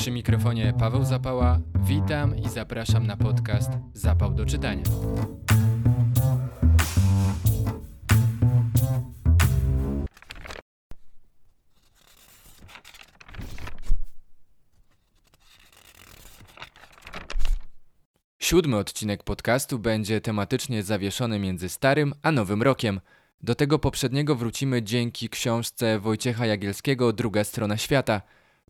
Przy mikrofonie Paweł Zapała. Witam i zapraszam na podcast Zapał do czytania. Siódmy odcinek podcastu będzie tematycznie zawieszony między starym a nowym rokiem. Do tego poprzedniego wrócimy dzięki książce Wojciecha Jagielskiego Druga strona świata.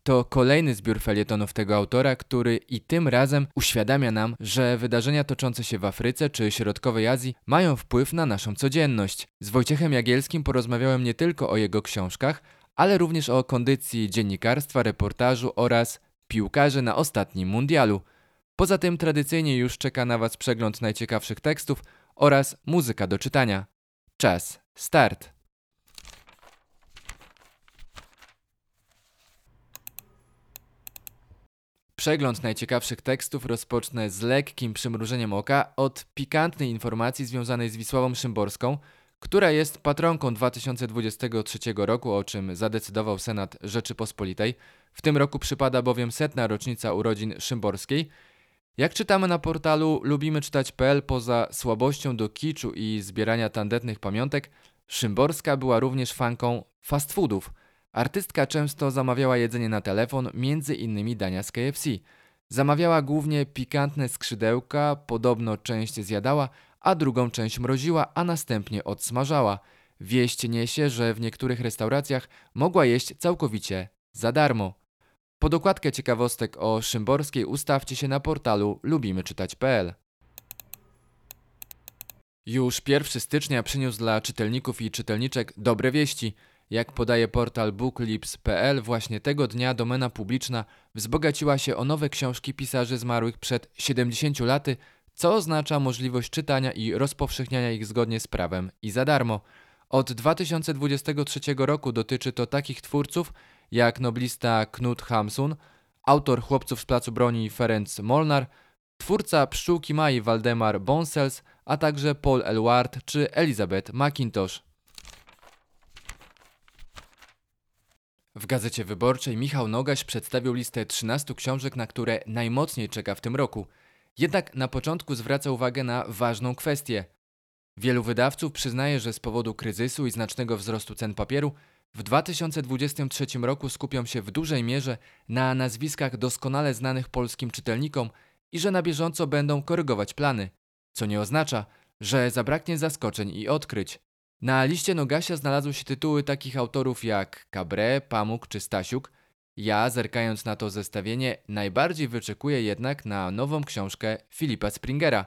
To kolejny zbiór felietonów tego autora, który i tym razem uświadamia nam, że wydarzenia toczące się w Afryce czy Środkowej Azji mają wpływ na naszą codzienność. Z Wojciechem Jagielskim porozmawiałem nie tylko o jego książkach, ale również o kondycji dziennikarstwa, reportażu oraz piłkarzy na ostatnim mundialu. Poza tym tradycyjnie już czeka na Was przegląd najciekawszych tekstów oraz muzyka do czytania. Czas, start! Przegląd najciekawszych tekstów rozpocznę z lekkim przymrużeniem oka od pikantnej informacji związanej z Wisławą Szymborską, która jest patronką 2023 roku, o czym zadecydował Senat Rzeczypospolitej. W tym roku przypada bowiem setna rocznica urodzin Szymborskiej – jak czytamy na portalu lubimy czytać.pl, poza słabością do kiczu i zbierania tandetnych pamiątek, Szymborska była również fanką fast foodów. Artystka często zamawiała jedzenie na telefon, między innymi dania z KFC. Zamawiała głównie pikantne skrzydełka, podobno część zjadała, a drugą część mroziła, a następnie odsmażała. Wieść niesie, że w niektórych restauracjach mogła jeść całkowicie za darmo. Po dokładkę ciekawostek o Szymborskiej ustawcie się na portalu lubimyczytać.pl. Już 1 stycznia przyniósł dla czytelników i czytelniczek dobre wieści. Jak podaje portal booklips.pl, właśnie tego dnia domena publiczna wzbogaciła się o nowe książki pisarzy zmarłych przed 70 laty, co oznacza możliwość czytania i rozpowszechniania ich zgodnie z prawem i za darmo. Od 2023 roku dotyczy to takich twórców jak noblista Knut Hamsun, autor Chłopców z Placu Broni Ferenc Molnar, twórca Pszczółki Mai Waldemar Bonsels, a także Paul Elward czy Elizabeth McIntosh. W Gazecie Wyborczej Michał Nogaś przedstawił listę 13 książek, na które najmocniej czeka w tym roku. Jednak na początku zwraca uwagę na ważną kwestię. Wielu wydawców przyznaje, że z powodu kryzysu i znacznego wzrostu cen papieru w 2023 roku skupią się w dużej mierze na nazwiskach doskonale znanych polskim czytelnikom i że na bieżąco będą korygować plany, co nie oznacza, że zabraknie zaskoczeń i odkryć. Na liście Nogasia znalazły się tytuły takich autorów jak Cabré, Pamuk czy Stasiuk. Ja, zerkając na to zestawienie, najbardziej wyczekuję jednak na nową książkę Filipa Springera.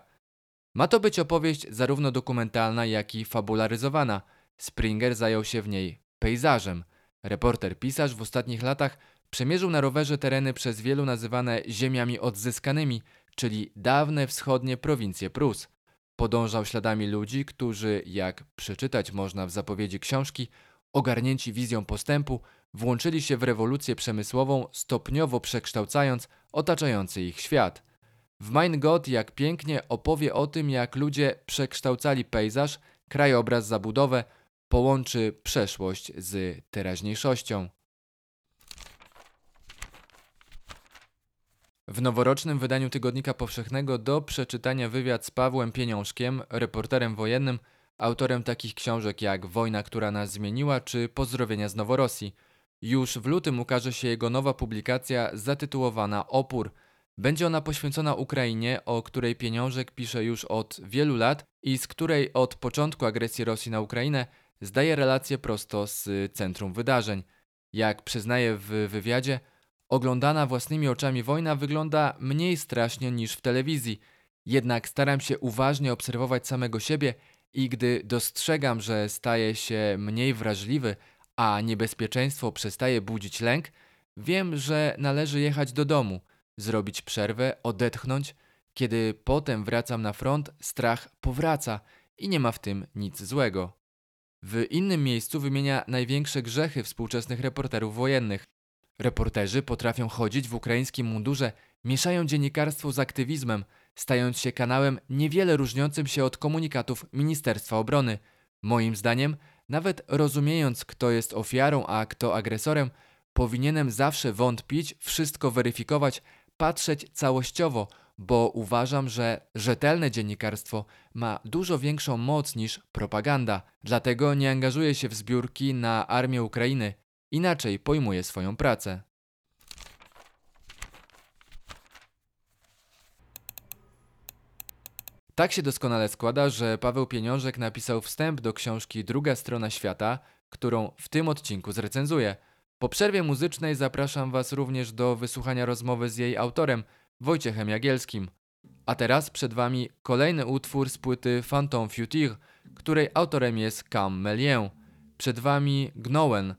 Ma to być opowieść zarówno dokumentalna, jak i fabularyzowana. Springer zajął się w niej pejzażem. Reporter pisarz w ostatnich latach przemierzył na rowerze tereny przez wielu nazywane ziemiami odzyskanymi, czyli dawne wschodnie prowincje Prus. Podążał śladami ludzi, którzy, jak przeczytać można w zapowiedzi książki, ogarnięci wizją postępu, włączyli się w rewolucję przemysłową, stopniowo przekształcając otaczający ich świat. W Mein Gott jak pięknie opowie o tym, jak ludzie przekształcali pejzaż, krajobraz, zabudowę, połączy przeszłość z teraźniejszością. W noworocznym wydaniu Tygodnika Powszechnego do przeczytania wywiad z Pawłem Pieniążkiem, reporterem wojennym, autorem takich książek jak Wojna, która nas zmieniła czy Pozdrowienia z Noworosji. Już w lutym ukaże się jego nowa publikacja zatytułowana Opór. Będzie ona poświęcona Ukrainie, o której Pieniążek pisze już od wielu lat i z której od początku agresji Rosji na Ukrainę zdaje relację prosto z centrum wydarzeń. Jak przyznaje w wywiadzie, oglądana własnymi oczami wojna wygląda mniej strasznie niż w telewizji. Jednak staram się uważnie obserwować samego siebie i gdy dostrzegam, że staję się mniej wrażliwy, a niebezpieczeństwo przestaje budzić lęk, wiem, że należy jechać do domu, zrobić przerwę, odetchnąć. Kiedy potem wracam na front, strach powraca i nie ma w tym nic złego. W innym miejscu wymienia największe grzechy współczesnych reporterów wojennych. Reporterzy potrafią chodzić w ukraińskim mundurze, mieszają dziennikarstwo z aktywizmem, stając się kanałem niewiele różniącym się od komunikatów Ministerstwa Obrony. Moim zdaniem, nawet rozumiejąc, kto jest ofiarą, a kto agresorem, powinienem zawsze wątpić, wszystko weryfikować, patrzeć całościowo, bo uważam, że rzetelne dziennikarstwo ma dużo większą moc niż propaganda. Dlatego nie angażuję się w zbiórki na armię Ukrainy. Inaczej pojmuję swoją pracę. Tak się doskonale składa, że Paweł Pieniążek napisał wstęp do książki Druga strona świata, którą w tym odcinku zrecenzuję. Po przerwie muzycznej zapraszam Was również do wysłuchania rozmowy z jej autorem, Wojciechem Jagielskim. A teraz przed Wami kolejny utwór z płyty Phantom Future, której autorem jest Cam Melien. Przed Wami Gnowen,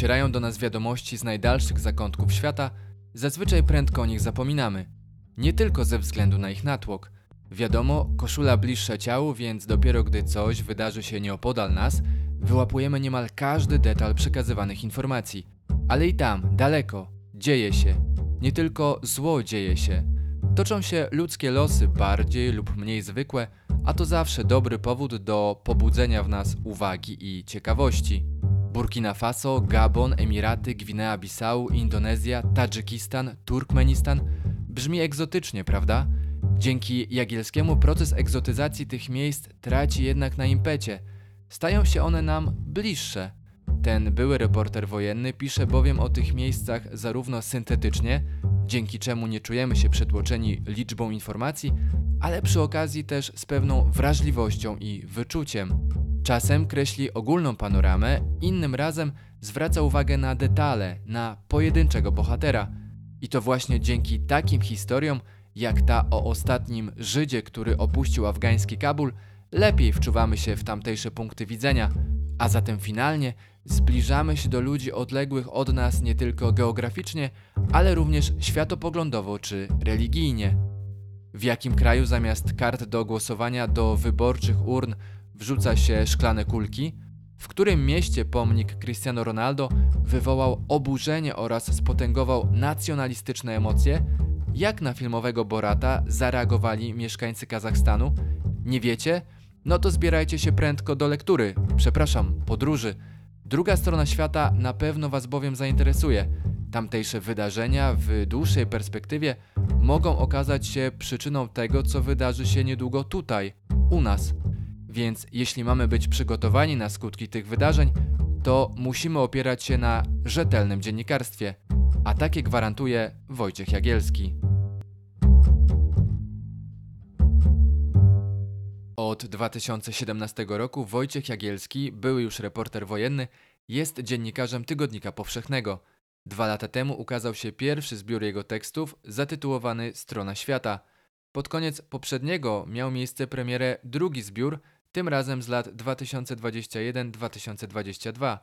docierają do nas wiadomości z najdalszych zakątków świata, zazwyczaj prędko o nich zapominamy. Nie tylko ze względu na ich natłok. Wiadomo, koszula bliższa ciału, więc dopiero gdy coś wydarzy się nieopodal nas, wyłapujemy niemal każdy detal przekazywanych informacji. Ale i tam, daleko, dzieje się. Nie tylko zło dzieje się. Toczą się ludzkie losy bardziej lub mniej zwykłe, a to zawsze dobry powód do pobudzenia w nas uwagi i ciekawości. Burkina Faso, Gabon, Emiraty, Gwinea-Bissau, Indonezja, Tadżykistan, Turkmenistan brzmi egzotycznie, prawda? Dzięki Jagielskiemu proces egzotyzacji tych miejsc traci jednak na impecie. Stają się one nam bliższe. Ten były reporter wojenny pisze bowiem o tych miejscach zarówno syntetycznie, dzięki czemu nie czujemy się przytłoczeni liczbą informacji, ale przy okazji też z pewną wrażliwością i wyczuciem. Czasem kreśli ogólną panoramę, innym razem zwraca uwagę na detale, na pojedynczego bohatera. I to właśnie dzięki takim historiom, jak ta o ostatnim Żydzie, który opuścił afgański Kabul, lepiej wczuwamy się w tamtejsze punkty widzenia, a zatem finalnie zbliżamy się do ludzi odległych od nas nie tylko geograficznie, ale również światopoglądowo czy religijnie. W jakim kraju zamiast kart do głosowania do wyborczych urn wrzuca się szklane kulki? W którym mieście pomnik Cristiano Ronaldo wywołał oburzenie oraz spotęgował nacjonalistyczne emocje? Jak na filmowego Borata zareagowali mieszkańcy Kazachstanu? Nie wiecie? No to zbierajcie się prędko do lektury, przepraszam, podróży. Druga strona świata na pewno Was bowiem zainteresuje. Tamtejsze wydarzenia w dłuższej perspektywie mogą okazać się przyczyną tego, co wydarzy się niedługo tutaj, u nas. Więc jeśli mamy być przygotowani na skutki tych wydarzeń, to musimy opierać się na rzetelnym dziennikarstwie, a takie gwarantuje Wojciech Jagielski. Od 2017 roku Wojciech Jagielski, były już reporter wojenny, jest dziennikarzem Tygodnika Powszechnego. Dwa lata temu ukazał się pierwszy zbiór jego tekstów zatytułowany Strona Świata. Pod koniec poprzedniego miał miejsce premierę drugi zbiór, tym razem z lat 2021-2022.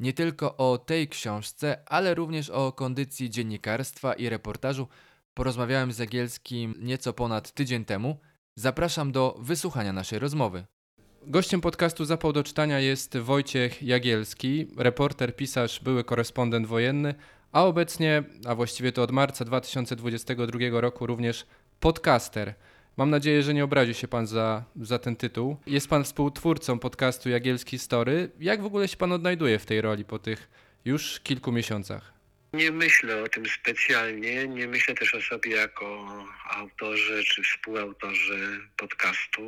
Nie tylko o tej książce, ale również o kondycji dziennikarstwa i reportażu porozmawiałem z Jagielskim nieco ponad tydzień temu. Zapraszam do wysłuchania naszej rozmowy. Gościem podcastu Zapał do czytania jest Wojciech Jagielski, reporter, pisarz, były korespondent wojenny, a obecnie, a właściwie to od marca 2022 roku również podcaster. Mam nadzieję, że nie obrazi się pan za, za ten tytuł. Jest pan współtwórcą podcastu Jagielski Story. Jak w ogóle się pan odnajduje w tej roli po tych już kilku miesiącach? Nie myślę o tym specjalnie, nie myślę też o sobie jako autorze czy współautorze podcastu.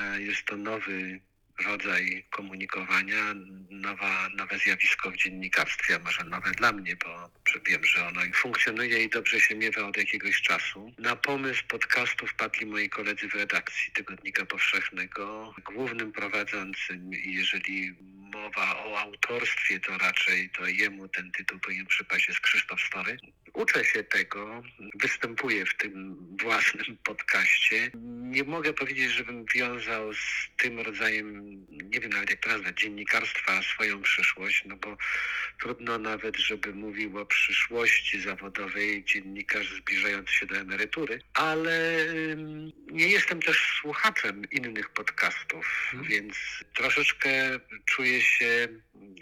E, jest to nowy rodzaj komunikowania, nowa, nowe zjawisko w dziennikarstwie, a może nowe dla mnie, bo wiem, że ono funkcjonuje i dobrze się miewa od jakiegoś czasu. Na pomysł podcastu wpadli moi koledzy w redakcji Tygodnika Powszechnego. Głównym prowadzącym, jeżeli mowa o autorstwie, to raczej to jemu ten tytuł powinien przypaść jest Krzysztof Story. Uczę się tego, występuję w tym własnym podcaście. Nie mogę powiedzieć, żebym wiązał z tym rodzajem, nie wiem nawet jak to nazwać, dziennikarstwa swoją przyszłość, no bo trudno nawet, żeby mówił o przyszłości zawodowej dziennikarz zbliżający się do emerytury, ale nie jestem też słuchaczem innych podcastów, hmm. więc troszeczkę czuję się,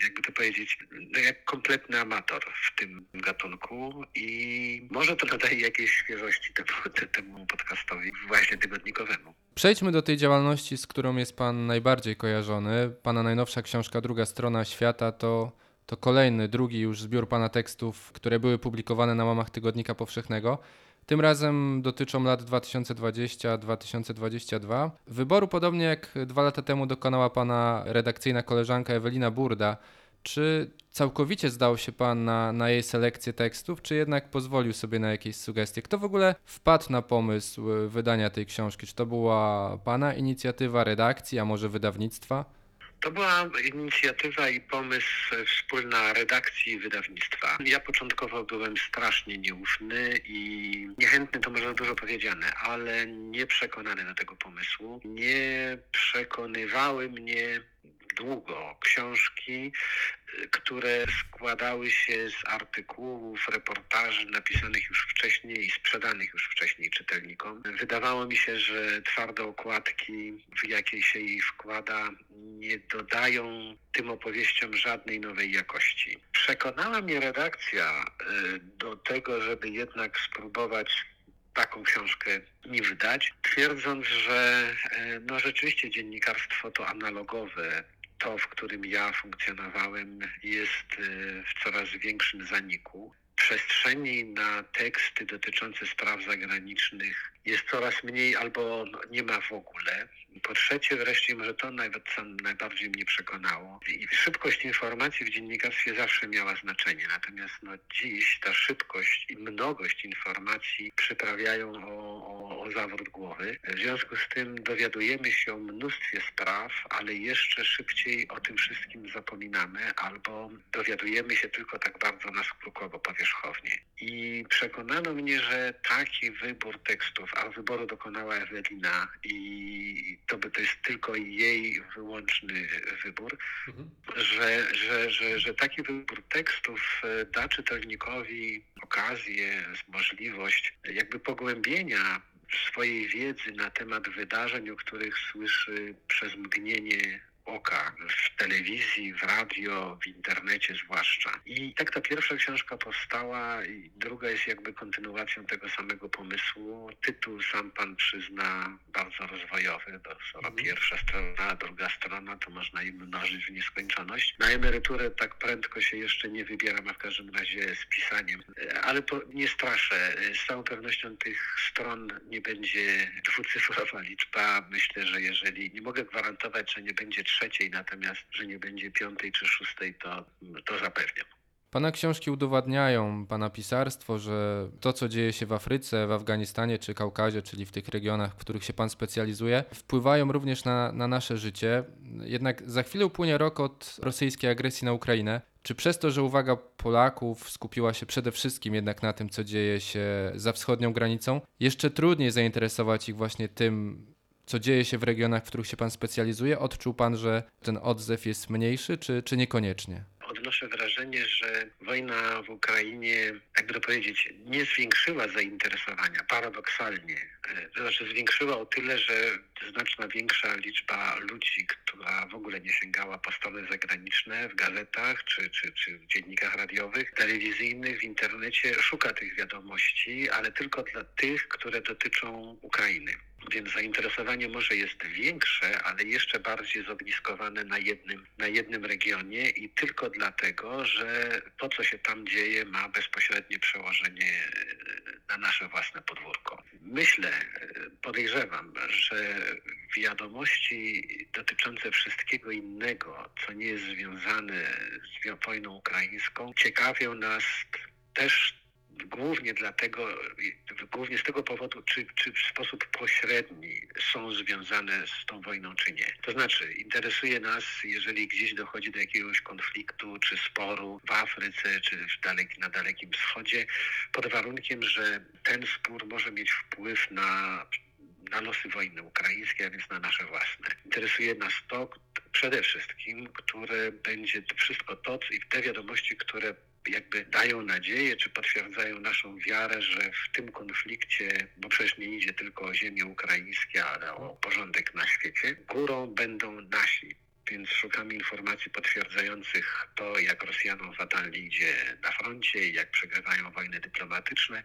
jakby to powiedzieć, no jak kompletny amator w tym gatunku i może to nadaje jakieś świeżości temu, temu podcastowi, właśnie tygodnikowemu. Przejdźmy do tej działalności, z którą jest Pan najbardziej kojarzony. Pana najnowsza książka Druga Strona Świata to, to kolejny, drugi już zbiór Pana tekstów, które były publikowane na łamach Tygodnika Powszechnego. Tym razem dotyczą lat 2020-2022. Wyboru, podobnie jak dwa lata temu, dokonała pana redakcyjna koleżanka Ewelina Burda. Czy całkowicie zdał się pan na, na jej selekcję tekstów, czy jednak pozwolił sobie na jakieś sugestie? Kto w ogóle wpadł na pomysł wydania tej książki? Czy to była pana inicjatywa redakcji, a może wydawnictwa? To była inicjatywa i pomysł wspólna redakcji i wydawnictwa. Ja początkowo byłem strasznie nieufny i niechętny to może dużo powiedziane, ale nie przekonany do tego pomysłu. Nie przekonywały mnie długo książki które składały się z artykułów, reportaży napisanych już wcześniej i sprzedanych już wcześniej czytelnikom. Wydawało mi się, że twarde okładki, w jakie się jej wkłada, nie dodają tym opowieściom żadnej nowej jakości. Przekonała mnie redakcja y, do tego, żeby jednak spróbować taką książkę nie wydać, twierdząc, że y, no rzeczywiście dziennikarstwo to analogowe, to, w którym ja funkcjonowałem, jest y, w coraz większym zaniku. Przestrzeni na teksty dotyczące spraw zagranicznych jest coraz mniej albo no, nie ma w ogóle. Po trzecie wreszcie, może to nawet najbardziej mnie przekonało, i szybkość informacji w dziennikarstwie zawsze miała znaczenie, natomiast no, dziś ta szybkość i mnogość informacji przyprawiają o, o, o zawrót głowy. W związku z tym dowiadujemy się o mnóstwie spraw, ale jeszcze szybciej o tym wszystkim zapominamy albo dowiadujemy się tylko tak bardzo naskrukowo, powierzchownie. I przekonano mnie, że taki wybór tekstów, a wyboru dokonała Ewelina i to, by, to jest tylko jej wyłączny wybór, mhm. że, że, że, że taki wybór tekstów e, da czytelnikowi okazję, możliwość jakby pogłębienia swojej wiedzy na temat wydarzeń, o których słyszy przez mgnienie oka, w telewizji, w radio, w internecie zwłaszcza. I tak ta pierwsza książka powstała i druga jest jakby kontynuacją tego samego pomysłu. Tytuł sam pan przyzna bardzo rozwojowy, bo mhm. pierwsza strona, druga strona, to można im mnożyć w nieskończoność. Na emeryturę tak prędko się jeszcze nie wybieram, a w każdym razie z pisaniem. Ale po, nie straszę. Z całą pewnością tych stron nie będzie dwucyfrowa liczba. Myślę, że jeżeli, nie mogę gwarantować, że nie będzie trzeciej, natomiast, że nie będzie piątej czy szóstej, to, to zapewniam. Pana książki udowadniają Pana pisarstwo, że to, co dzieje się w Afryce, w Afganistanie czy Kaukazie, czyli w tych regionach, w których się Pan specjalizuje, wpływają również na, na nasze życie. Jednak za chwilę upłynie rok od rosyjskiej agresji na Ukrainę. Czy przez to, że uwaga Polaków skupiła się przede wszystkim jednak na tym, co dzieje się za wschodnią granicą, jeszcze trudniej zainteresować ich właśnie tym, co dzieje się w regionach, w których się Pan specjalizuje? Odczuł Pan, że ten odzew jest mniejszy, czy, czy niekoniecznie? odnoszę wrażenie, że wojna w Ukrainie, jakby to powiedzieć, nie zwiększyła zainteresowania, paradoksalnie. E, to znaczy zwiększyła o tyle, że znaczna większa liczba ludzi, która w ogóle nie sięgała po strony zagraniczne w gazetach czy, czy, czy w dziennikach radiowych, telewizyjnych, w internecie, szuka tych wiadomości, ale tylko dla tych, które dotyczą Ukrainy. Więc zainteresowanie może jest większe, ale jeszcze bardziej zogniskowane na jednym, na jednym regionie i tylko dlatego, że to, co się tam dzieje, ma bezpośrednie przełożenie e, na nasze własne podwórko. Myślę, e, podejrzewam, że wiadomości dotyczące wszystkiego innego, co nie jest związane z wojną ukraińską, ciekawią nas też głównie dlatego, głównie z tego powodu, czy, czy w sposób pośredni są związane z tą wojną, czy nie. To znaczy, interesuje nas, jeżeli gdzieś dochodzi do jakiegoś konfliktu czy sporu w Afryce, czy w daleki, na Dalekim Wschodzie, pod warunkiem, że ten spór może mieć wpływ na na losy wojny ukraińskiej, a więc na nasze własne. Interesuje nas to przede wszystkim, które będzie wszystko to i te wiadomości, które jakby dają nadzieję, czy potwierdzają naszą wiarę, że w tym konflikcie, bo przecież nie idzie tylko o ziemię ukraińską, ale o porządek na świecie, górą będą nasi. Więc szukamy informacji potwierdzających to, jak Rosjanom fatalnie idzie na froncie, jak przegrywają wojny dyplomatyczne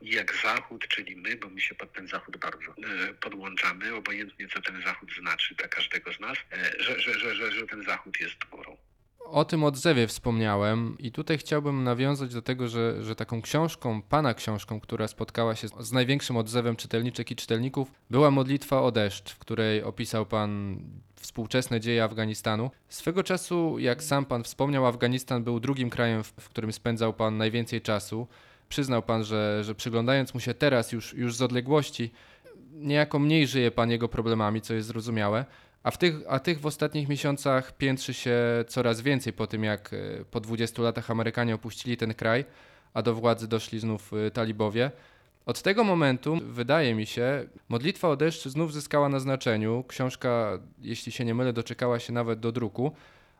i jak Zachód, czyli my, bo my się pod ten Zachód bardzo e, podłączamy, obojętnie co ten Zachód znaczy dla każdego z nas, e, że, że, że, że ten Zachód jest górą. O tym odzewie wspomniałem i tutaj chciałbym nawiązać do tego, że, że taką książką, pana książką, która spotkała się z największym odzewem czytelniczek i czytelników, była Modlitwa o deszcz, w której opisał pan współczesne dzieje Afganistanu. Swego czasu, jak sam pan wspomniał, Afganistan był drugim krajem, w którym spędzał pan najwięcej czasu. Przyznał pan, że, że przyglądając mu się teraz już, już z odległości, niejako mniej żyje pan jego problemami, co jest zrozumiałe. A, w tych, a tych w ostatnich miesiącach piętrzy się coraz więcej po tym, jak e, po 20 latach Amerykanie opuścili ten kraj, a do władzy doszli znów e, talibowie. Od tego momentu, wydaje mi się, modlitwa o deszcz znów zyskała na znaczeniu. Książka, jeśli się nie mylę, doczekała się nawet do druku,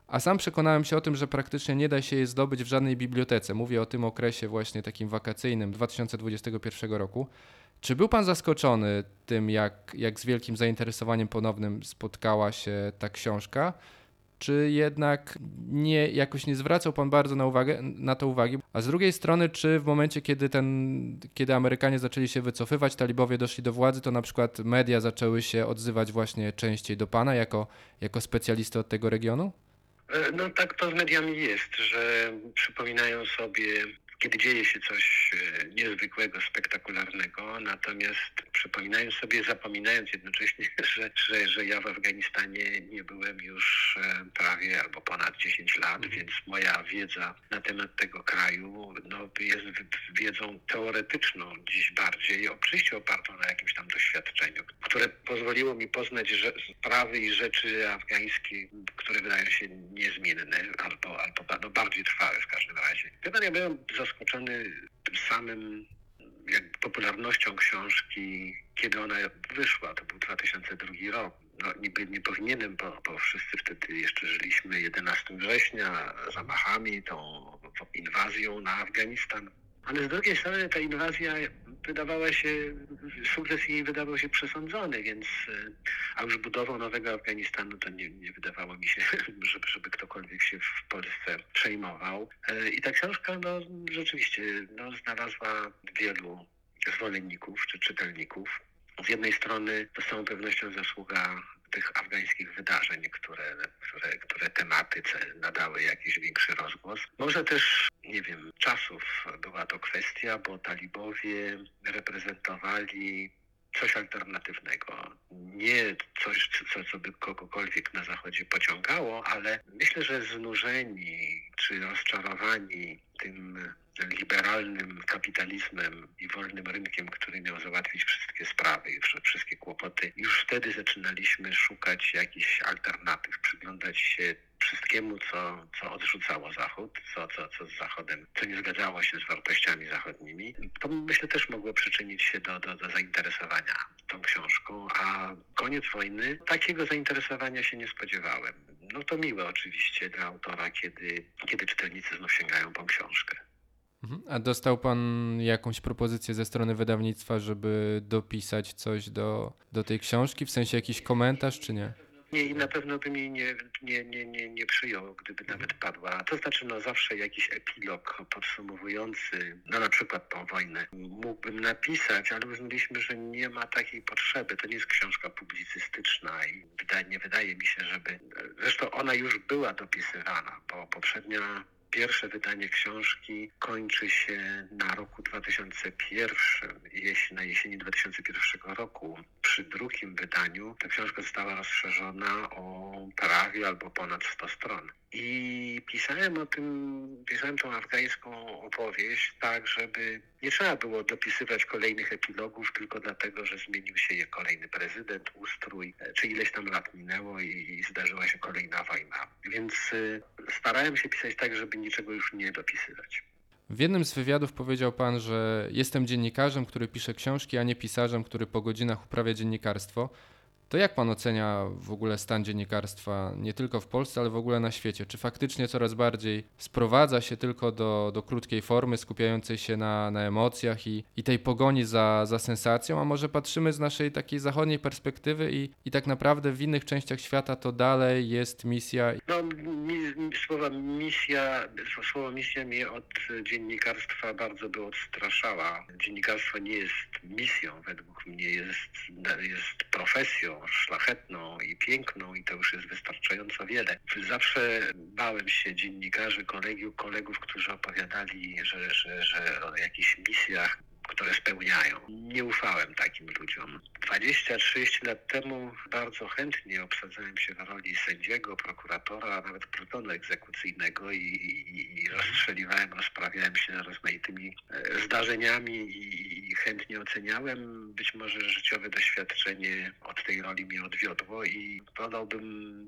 a sam przekonałem się o tym, że praktycznie nie da się je zdobyć w żadnej bibliotece. Mówię o tym okresie właśnie takim wakacyjnym 2021 roku. Czy był pan zaskoczony tym, jak, jak z wielkim zainteresowaniem ponownym spotkała się ta książka? Czy jednak nie, jakoś nie zwracał pan bardzo na, uwagę, na to uwagi? A z drugiej strony, czy w momencie, kiedy, ten, kiedy Amerykanie zaczęli się wycofywać, talibowie doszli do władzy, to na przykład media zaczęły się odzywać właśnie częściej do pana jako, jako specjalisty od tego regionu? E, no tak to z mediami jest, że przypominają sobie kiedy dzieje się coś e, niezwykłego, spektakularnego, natomiast przypominają sobie, zapominając jednocześnie, że, że, że ja w Afganistanie nie byłem już e, prawie albo ponad 10 lat, mhm. więc moja wiedza na temat tego kraju no, jest wiedzą teoretyczną dziś bardziej, oczywiście opartą na jakimś tam doświadczeniu, które pozwoliło mi poznać że, sprawy i rzeczy afgańskie, które wydają się niezmienne albo, albo no, bardziej trwałe w każdym razie. Chyba ja byłem zaskoczony tym samym jak popularnością książki, kiedy ona wyszła. To był 2002 rok. No, niby nie powinienem, bo, bo wszyscy wtedy jeszcze żyliśmy 11 września zamachami, tą inwazją na Afganistan. Ale z drugiej strony ta inwazja wydawała się, sukces jej wydawał się przesądzony, więc e, a już budową nowego Afganistanu to nie, nie wydawało mi się, żeby, żeby ktokolwiek się w Polsce przejmował. E, I ta książka no, rzeczywiście no, znalazła wielu zwolenników czy czytelników. Z jednej strony to z całą pewnością zasługa tych afgańskich wydarzeń, które, które, które tematyce nadały jakiś większy rozgłos. Może też, nie wiem, czasów była to kwestia, bo talibowie reprezentowali coś alternatywnego. Nie coś, co, co by kogokolwiek na Zachodzie pociągało, ale myślę, że znużeni czy rozczarowani tym liberalnym kapitalizmem i wolnym rynkiem, który miał załatwić wszystkie sprawy i wszystkie kłopoty, już wtedy zaczynaliśmy szukać jakichś alternatyw, przyglądać się wszystkiemu, co, co odrzucało Zachód, co, co, co z Zachodem, co nie zgadzało się z wartościami zachodnimi. To myślę też mogło przyczynić się do, do, do zainteresowania tą książką, a koniec wojny takiego zainteresowania się nie spodziewałem. No to miłe oczywiście dla autora, kiedy, kiedy czytelnicy znów sięgają po książkę. Mhm. A dostał pan jakąś propozycję ze strony wydawnictwa, żeby dopisać coś do, do tej książki, w sensie jakiś komentarz, czy nie? Nie, i na pewno bym jej nie, nie, nie, nie, nie przyjął, gdyby nawet padła. To znaczy, no zawsze jakiś epilog podsumowujący, no na przykład tą wojnę, mógłbym napisać, ale uznaliśmy, że nie ma takiej potrzeby. To nie jest książka publicystyczna i wydaje, nie wydaje mi się, żeby... Zresztą ona już była dopisywana, bo poprzednia Pierwsze wydanie książki kończy się na roku 2001, na jesieni 2001 roku. Przy drugim wydaniu ta książka została rozszerzona o prawie albo ponad 100 stron. I pisałem o tym, pisałem tą afgańską opowieść tak, żeby nie trzeba było dopisywać kolejnych epilogów tylko dlatego, że zmienił się je kolejny prezydent, ustrój, czy ileś tam lat minęło i, i zdarzyła się kolejna wojna. Więc y, starałem się pisać tak, żeby niczego już nie dopisywać. W jednym z wywiadów powiedział pan, że jestem dziennikarzem, który pisze książki, a nie pisarzem, który po godzinach uprawia dziennikarstwo. To jak pan ocenia w ogóle stan dziennikarstwa nie tylko w Polsce, ale w ogóle na świecie? Czy faktycznie coraz bardziej sprowadza się tylko do, do krótkiej formy, skupiającej się na, na emocjach i, i tej pogoni za, za sensacją, a może patrzymy z naszej takiej zachodniej perspektywy i, i tak naprawdę w innych częściach świata to dalej jest misja? No, mi, słowa misja, słowo misja mnie od dziennikarstwa bardzo by odstraszała. Dziennikarstwo nie jest misją, według mnie jest, jest profesją szlachetną i piękną i to już jest wystarczająco wiele. Zawsze bałem się dziennikarzy, kolegów, kolegów którzy opowiadali, że, że, że o jakichś misjach które spełniają. Nie ufałem takim ludziom. 20-30 lat temu bardzo chętnie obsadzałem się w roli sędziego, prokuratora, a nawet plutonu egzekucyjnego i, i, i rozstrzeliwałem, rozprawiałem się rozmaitymi e, zdarzeniami i, i chętnie oceniałem. Być może życiowe doświadczenie od tej roli mnie odwiodło i podałbym,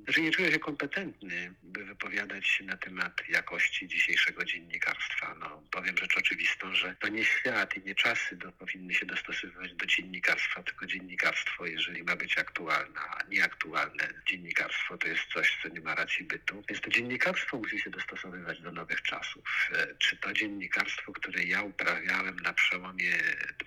że nie czuję się kompetentny, by wypowiadać się na temat jakości dzisiejszego dziennikarstwa. No, powiem rzecz oczywistą, że to nie świat i nie czas czasy do, powinny się dostosowywać do dziennikarstwa, tylko dziennikarstwo, jeżeli ma być aktualne, a nieaktualne dziennikarstwo to jest coś, co nie ma racji bytu. Więc to dziennikarstwo musi się dostosowywać do nowych czasów. E, Czy to dziennikarstwo, które ja uprawiałem na przełomie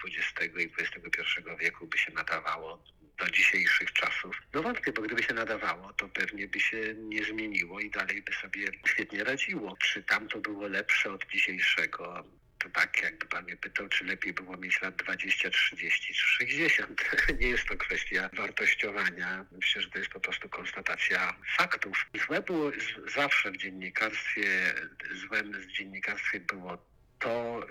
XX i XXI wieku by się nadawało do dzisiejszych czasów. No wątpię, bo gdyby się nadawało, to pewnie by się nie zmieniło i dalej by sobie świetnie radziło. Czy tamto było lepsze od dzisiejszego? To tak, jakby pan mnie pytał, czy lepiej było mieć lat 20, 30 czy 60. Nie jest to kwestia wartościowania. Myślę, że to jest po prostu konstatacja faktów. Złe było zawsze w dziennikarstwie, złem w dziennikarstwie było to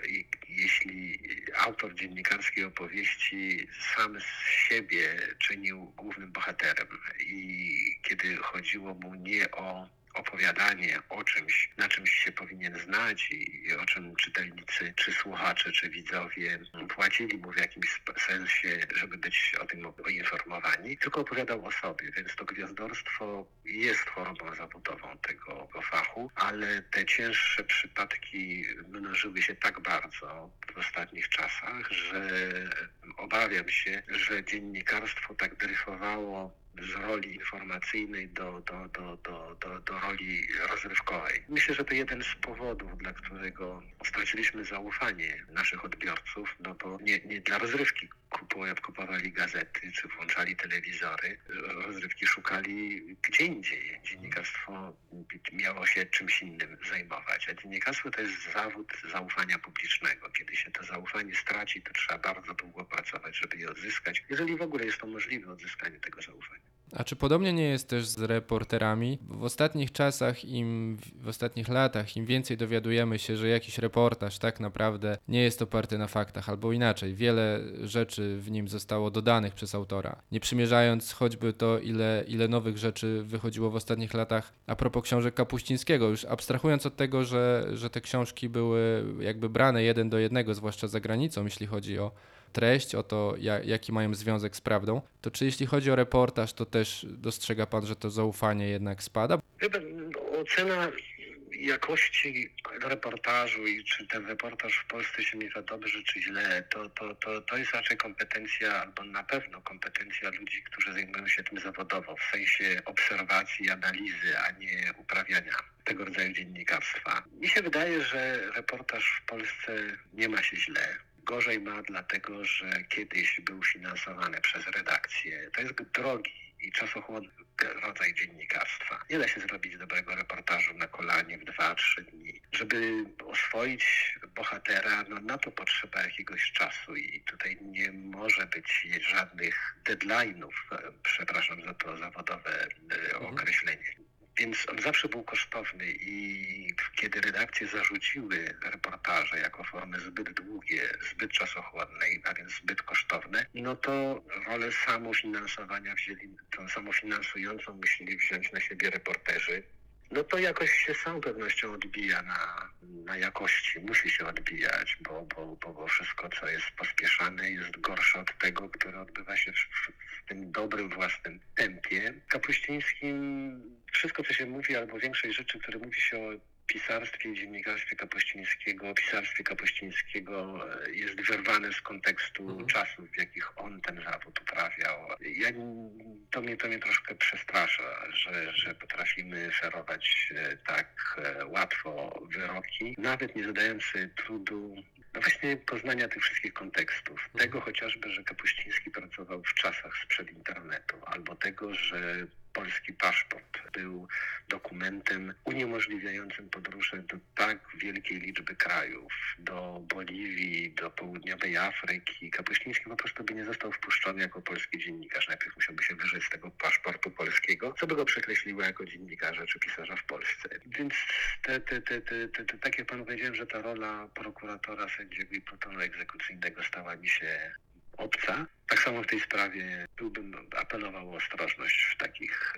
jeśli autor dziennikarskiej opowieści sam z siebie czynił głównym bohaterem i kiedy chodziło mu nie o opowiadanie o czymś, na czymś się powinien znać i o czym czytelnicy, czy słuchacze, czy widzowie płacili mu w jakimś sensie, żeby być o tym poinformowani, tylko opowiadał o sobie, więc to gwiazdorstwo jest chorobą zawodową tego fachu, ale te cięższe przypadki mnożyły się tak bardzo w ostatnich czasach, że obawiam się, że dziennikarstwo tak dryfowało z roli informacyjnej do, do, do, do, do, do roli rozrywkowej. Myślę, że to jeden z powodów, dla którego straciliśmy zaufanie naszych odbiorców, no bo nie, nie dla rozrywki kupowali gazety czy włączali telewizory, rozrywki szukali gdzie indziej. Dziennikarstwo miało się czymś innym zajmować, a dziennikarstwo to jest zawód zaufania publicznego. Kiedy się to zaufanie straci, to trzeba bardzo długo pracować, żeby je odzyskać, jeżeli w ogóle jest to możliwe odzyskanie tego zaufania. A czy podobnie nie jest też z reporterami? W ostatnich czasach, im w ostatnich latach, im więcej dowiadujemy się, że jakiś reportaż tak naprawdę nie jest oparty na faktach, albo inaczej, wiele rzeczy w nim zostało dodanych przez autora. Nie przymierzając choćby to, ile, ile nowych rzeczy wychodziło w ostatnich latach a propos książek Kapuścińskiego, już abstrahując od tego, że, że te książki były jakby brane jeden do jednego, zwłaszcza za granicą, jeśli chodzi o treść, o to, ja, jaki mają związek z prawdą, to czy jeśli chodzi o reportaż, to też dostrzega pan, że to zaufanie jednak spada? Wie pan, Ocena jakości reportażu i czy ten reportaż w Polsce się miewa dobrze czy źle, to, to, to, to jest raczej kompetencja, albo na pewno kompetencja ludzi, którzy zajmują się tym zawodowo, w sensie obserwacji, analizy, a nie uprawiania tego rodzaju dziennikarstwa. Mi się wydaje, że reportaż w Polsce nie ma się źle. Gorzej ma dlatego, że kiedyś był finansowany przez redakcję. To jest drogi i czasochłonny rodzaj dziennikarstwa. Nie da się zrobić dobrego reportażu na kolanie w 2-3 dni. Żeby oswoić bohatera, no na to potrzeba jakiegoś czasu i tutaj nie może być żadnych deadline'ów, przepraszam za to zawodowe e, określenie. Więc on zawsze był kosztowny i kiedy redakcje zarzuciły reportaże jako formy zbyt długie, zbyt czasochłonne, a więc zbyt kosztowne, no to rolę samofinansowania wzięli, tą samofinansującą musieli wziąć na siebie reporterzy. No to jakoś się z całą pewnością odbija na, na jakości, musi się odbijać, bo, bo, bo, wszystko, co jest pospieszane, jest gorsze od tego, które odbywa się w, w tym dobrym własnym tempie. Kapuścińskim wszystko, co się mówi, albo większość rzeczy, które mówi się o pisarstwie i dziennikarstwie Kapuścińskiego, pisarstwie Kapuścińskiego e, jest wyrwane z kontekstu Mhm. czasów, w jakich on ten zawód uprawiał. Ja, to, mnie, to mnie troszkę przestrasza, że, że potrafimy ferować e, tak e, łatwo wyroki, nawet nie zadając trudu właśnie poznania tych wszystkich kontekstów. Tego chociażby, że Kapuściński pracował w czasach sprzed internetu, albo tego, że polski paszport był dokumentem uniemożliwiającym podróże do tak wielkiej liczby krajów, do Boliwii, do południowej Afryki. Kapuściński po prostu by nie został wpuszczony jako polski dziennikarz. Najpierw musiałby się wyżyć z tego paszportu polskiego, co by go przekreśliło jako dziennikarza czy pisarza w Polsce. Więc te, te, te, te, te, te, tak jak panu powiedziałem, że ta rola prokuratora, i plutonu egzekucyjnego stała mi się obca. Tak samo w tej sprawie byłbym apelował o ostrożność w takich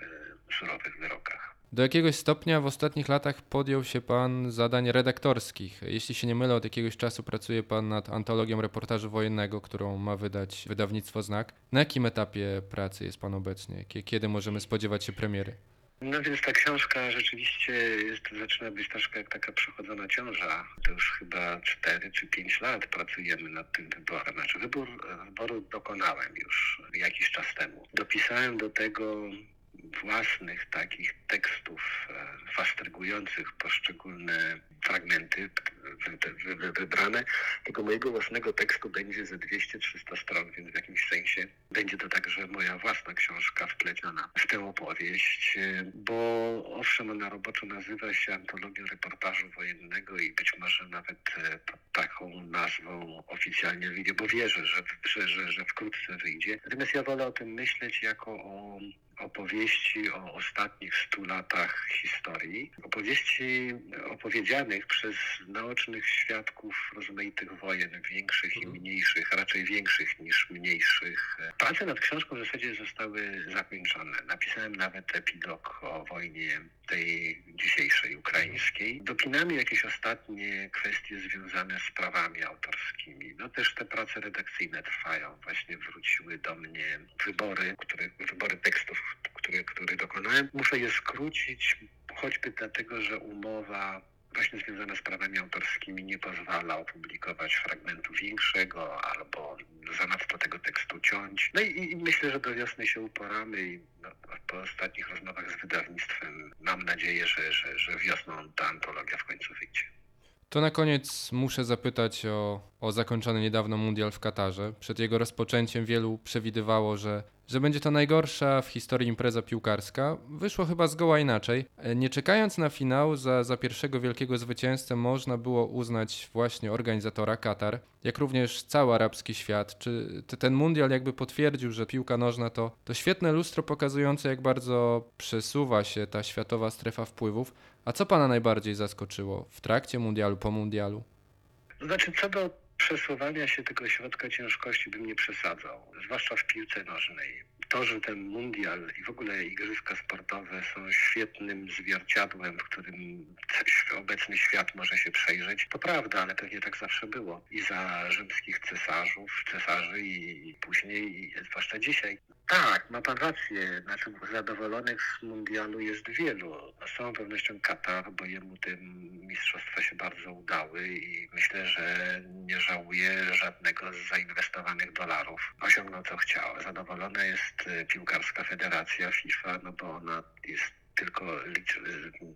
e, surowych wyrokach. Do jakiegoś stopnia w ostatnich latach podjął się pan zadań redaktorskich. Jeśli się nie mylę, od jakiegoś czasu pracuje pan nad antologią reportażu wojennego, którą ma wydać wydawnictwo Znak. Na jakim etapie pracy jest pan obecnie? Kie- Kiedy możemy spodziewać się premiery? No więc ta książka rzeczywiście jest, zaczyna być troszkę jak taka przechodzona ciąża. To już chyba 4 czy 5 lat pracujemy nad tym wyborem. Znaczy wybór, wyboru dokonałem już jakiś czas temu. Dopisałem do tego własnych takich tekstów e, fastrygujących poszczególne fragmenty wybrane. Tego mojego własnego tekstu będzie ze 200-300 stron, więc w jakimś sensie będzie to także moja własna książka wpleciona w tę opowieść, e, bo owszem ona roboczo nazywa się Antologią Reportażu Wojennego i być może nawet e, taką nazwą oficjalnie wyjdzie, bo wierzę, że, że, że, że wkrótce wyjdzie. Natomiast ja wolę o tym myśleć jako o opowieści o ostatnich stu latach historii. Opowieści opowiedzianych przez naocznych świadków rozmaitych wojen, większych i mhm. mniejszych, raczej większych niż mniejszych. Prace nad książką w zasadzie zostały zakończone. Napisałem nawet epilog o wojnie tej dzisiejszej ukraińskiej. Dopinamy jakieś ostatnie kwestie związane z prawami autorskimi. No też te prace redakcyjne trwają. Właśnie wróciły do mnie wybory, które, wybory tekstów, które, które dokonałem. Muszę je skrócić, choćby dlatego, że umowa właśnie związana z prawami autorskimi nie pozwala opublikować fragmentu większego albo zanadto tego tekstu ciąć. No i, i myślę, że do wiosny się uporamy i no, po ostatnich rozmowach z wydawnictwem mam nadzieję, że, że, że wiosną ta antologia w końcu wyjdzie. To na koniec muszę zapytać o, o zakończony niedawno mundial w Katarze. Przed jego rozpoczęciem wielu przewidywało, że że będzie to najgorsza w historii impreza piłkarska. Wyszło chyba zgoła inaczej. Nie czekając na finał, za, za pierwszego wielkiego zwycięzcę można było uznać właśnie organizatora Katar, jak również cały arabski świat. Czy ten mundial jakby potwierdził, że piłka nożna to, to świetne lustro pokazujące, jak bardzo przesuwa się ta światowa strefa wpływów. A co pana najbardziej zaskoczyło w trakcie mundialu, po mundialu? Znaczy, co do przesuwania się tego środka ciężkości bym nie przesadzał, zwłaszcza w piłce nożnej. To, że ten mundial i w ogóle igrzyska sportowe są świetnym zwierciadłem, w którym obecny świat może się przejrzeć, to prawda, ale pewnie tak zawsze było. I za rzymskich cesarzów, cesarzy i później, i zwłaszcza dzisiaj. Tak, ma pan rację. Znaczy, zadowolonych z mundialu jest wielu. Z całą pewnością Katar, bo jemu te mistrzostwa się bardzo udały i myślę, że nie żałuje żadnego z zainwestowanych dolarów. Osiągnął co chciał. Zadowolona jest e, piłkarska federacja FIFA, no bo ona jest tylko,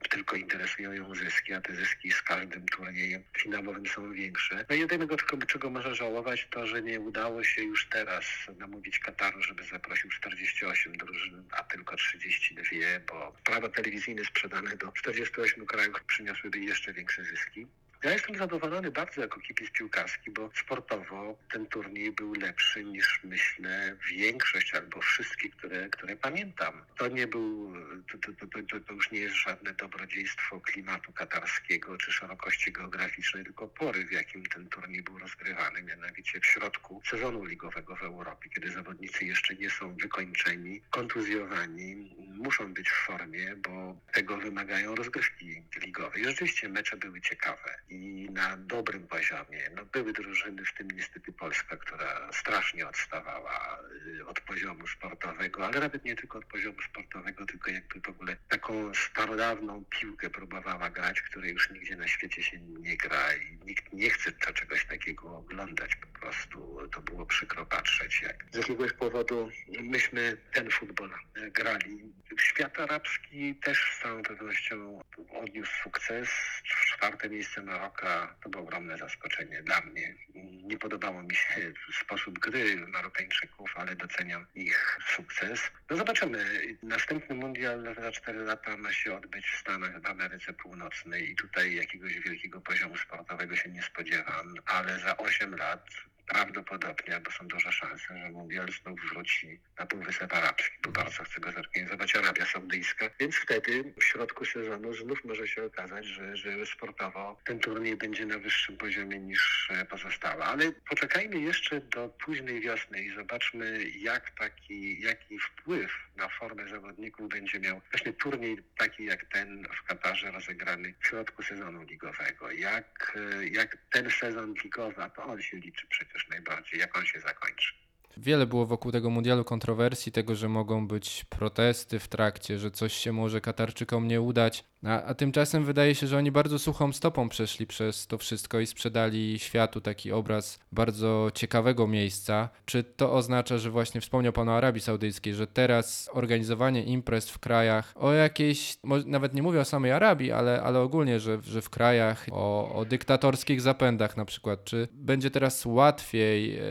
tylko interesują ją zyski, a te zyski z każdym turniejem finałowym są większe. No jedynego, czego, czego może żałować, to, że nie udało się już teraz namówić Kataru, żeby zaprosił 48 drużyn, a tylko 32, bo prawa telewizyjne sprzedane do 48 krajów przyniosłyby jeszcze większe zyski. Ja jestem zadowolony bardzo jako kipiec piłkarski, bo sportowo ten turniej był lepszy niż myślę większość albo wszystkie, które, które pamiętam. To nie był, to, to, to, to, już nie jest żadne dobrodziejstwo klimatu katarskiego czy szerokości geograficznej, tylko pory, w jakim ten turniej był rozgrywany, mianowicie w środku sezonu ligowego w Europie, kiedy zawodnicy jeszcze nie są wykończeni, kontuzjowani, muszą być w formie, bo tego wymagają rozgrywki ligowe. I rzeczywiście mecze były ciekawe i na dobrym poziomie. No, były drużyny, w tym niestety Polska, która strasznie odstawała y, od poziomu sportowego, ale nawet nie tylko od poziomu sportowego, tylko jakby w ogóle taką starodawną piłkę próbowała grać, której już nigdzie na świecie się nie gra i nikt nie chce to czegoś takiego oglądać. Po prostu to było przykro patrzeć, jak z jakiegoś powodu myśmy ten futbol grali. Świat arabski też z całą pewnością odniósł sukces. Czwarte miejsce na Maroka to było ogromne zaskoczenie dla mnie. Nie podobało mi się sposób gry Marokańczyków, ale doceniam ich sukces. No zobaczymy. Następny mundial za 4 lata ma się odbyć w Stanach, w Ameryce Północnej i tutaj jakiegoś wielkiego poziomu sportowego się nie spodziewam, ale za 8 lat prawdopodobnie, bo są duże szanse, że mundial znów wróci na Półwysep Arabski, bo bardzo chce go zorganizować Arabia Saudyjska, więc wtedy w środku sezonu znów może się okazać, że, że sportowo ten turniej będzie na wyższym poziomie niż e, pozostałe. Ale poczekajmy jeszcze do późnej wiosny i zobaczmy, jak taki, jaki wpływ na formę zawodników będzie miał właśnie turniej taki jak ten w Katarze rozegrany w środku sezonu ligowego. Jak, e, jak ten sezon ligowy, a to on się liczy przecież najbardziej, jak on się zakończy. Wiele było wokół tego mundialu kontrowersji, tego, że mogą być protesty w trakcie, że coś się może Katarczykom nie udać. A, a tymczasem wydaje się, że oni bardzo suchą stopą przeszli przez to wszystko i sprzedali światu taki obraz bardzo ciekawego miejsca. Czy to oznacza, że właśnie wspomniał Pan o Arabii Saudyjskiej, że teraz organizowanie imprez w krajach o jakiejś, nawet nie mówię o samej Arabii, ale, ale ogólnie, że, że w krajach o, o dyktatorskich zapędach na przykład, czy będzie teraz łatwiej e,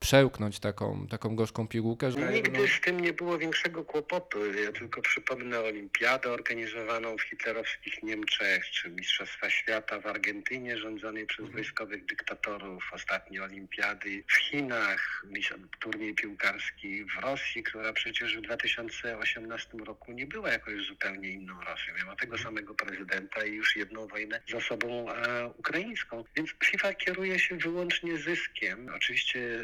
przełknąć taką, taką gorzką pigułkę. Że... Nigdy z tym nie było większego kłopotu. Ja tylko przypomnę olimpiadę organizowaną w hitlerowskich Niemczech, czy Mistrzostwa Świata w Argentynie rządzonej przez mhm. wojskowych dyktatorów, ostatnie olimpiady w Chinach, turniej piłkarski w Rosji, która przecież w 2018 roku nie była jakoś zupełnie inną Rosją. Miała tego mhm. samego prezydenta i już jedną wojnę za sobą e, ukraińską. Więc FIFA kieruje się wyłącznie zyskiem. Oczywiście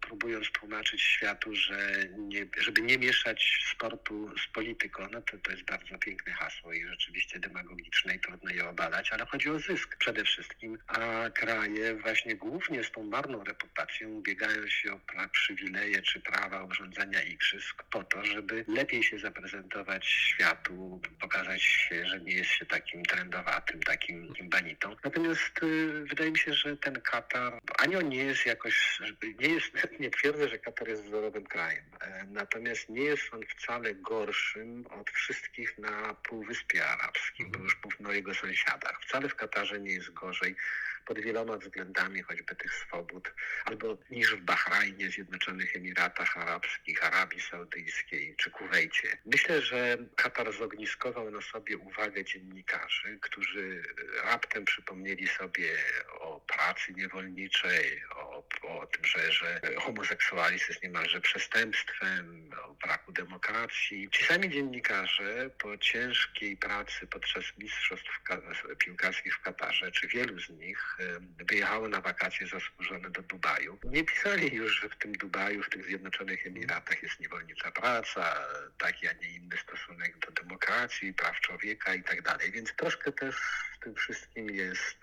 próbując tłumaczyć światu, że nie, żeby nie mieszać sportu z polityką, no to, to jest bardzo piękne hasło i rzeczywiście demagogiczne i trudno je obalać, ale chodzi o zysk przede wszystkim, a kraje właśnie głównie z tą marną reputacją ubiegają się o przywileje czy prawa urządzania igrzysk po to, żeby lepiej się zaprezentować światu, pokazać się, że nie jest się takim trendowatym, takim, takim banitą. Natomiast y, wydaje mi się, że ten Katar, ani on nie jest jakoś, nie jest, nie twierdzę, że Katar jest wzorowym krajem. E, natomiast nie jest on wcale gorszym od wszystkich na Półwyspie Arabskim, bo już mówmy o jego sąsiadach. Wcale w Katarze nie jest gorzej pod wieloma względami, choćby tych swobód, albo niż w Bahrajnie, Zjednoczonych Emiratach Arabskich, Arabii Saudyjskiej czy Kuwejcie. Myślę, że Katar zogniskował na sobie uwagę dziennikarzy, którzy raptem przypomnieli sobie o pracy niewolniczej, o, o tym, że, że homoseksualizm jest niemalże przestępstwem, o braku demokracji. Ci sami dziennikarze po ciężkiej pracy podczas mistrzostw piłkarskich w Katarze, czy wielu z nich, wyjechały na wakacje zasłużone do Dubaju. Nie pisali już, że w tym Dubaju, w tych Zjednoczonych Emiratach jest niewolnicza praca, taki, a nie inny stosunek do demokracji, praw człowieka i tak dalej. Więc troszkę też w tym wszystkim jest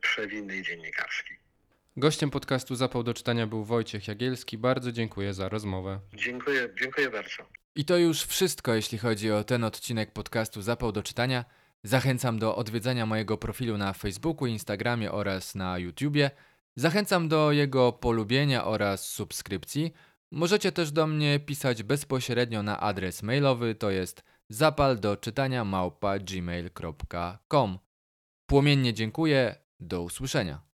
przewinny dziennikarski. Gościem podcastu Zapał do czytania był Wojciech Jagielski. Bardzo dziękuję za rozmowę. Dziękuję, dziękuję bardzo. I to już wszystko, jeśli chodzi o ten odcinek podcastu Zapał do czytania. Zachęcam do odwiedzania mojego profilu na Facebooku, Instagramie oraz na YouTubie. Zachęcam do jego polubienia oraz subskrypcji. Możecie też do mnie pisać bezpośrednio na adres mailowy, to jest zapal do czytania małpa gmail.com. Płomiennie dziękuję, do usłyszenia.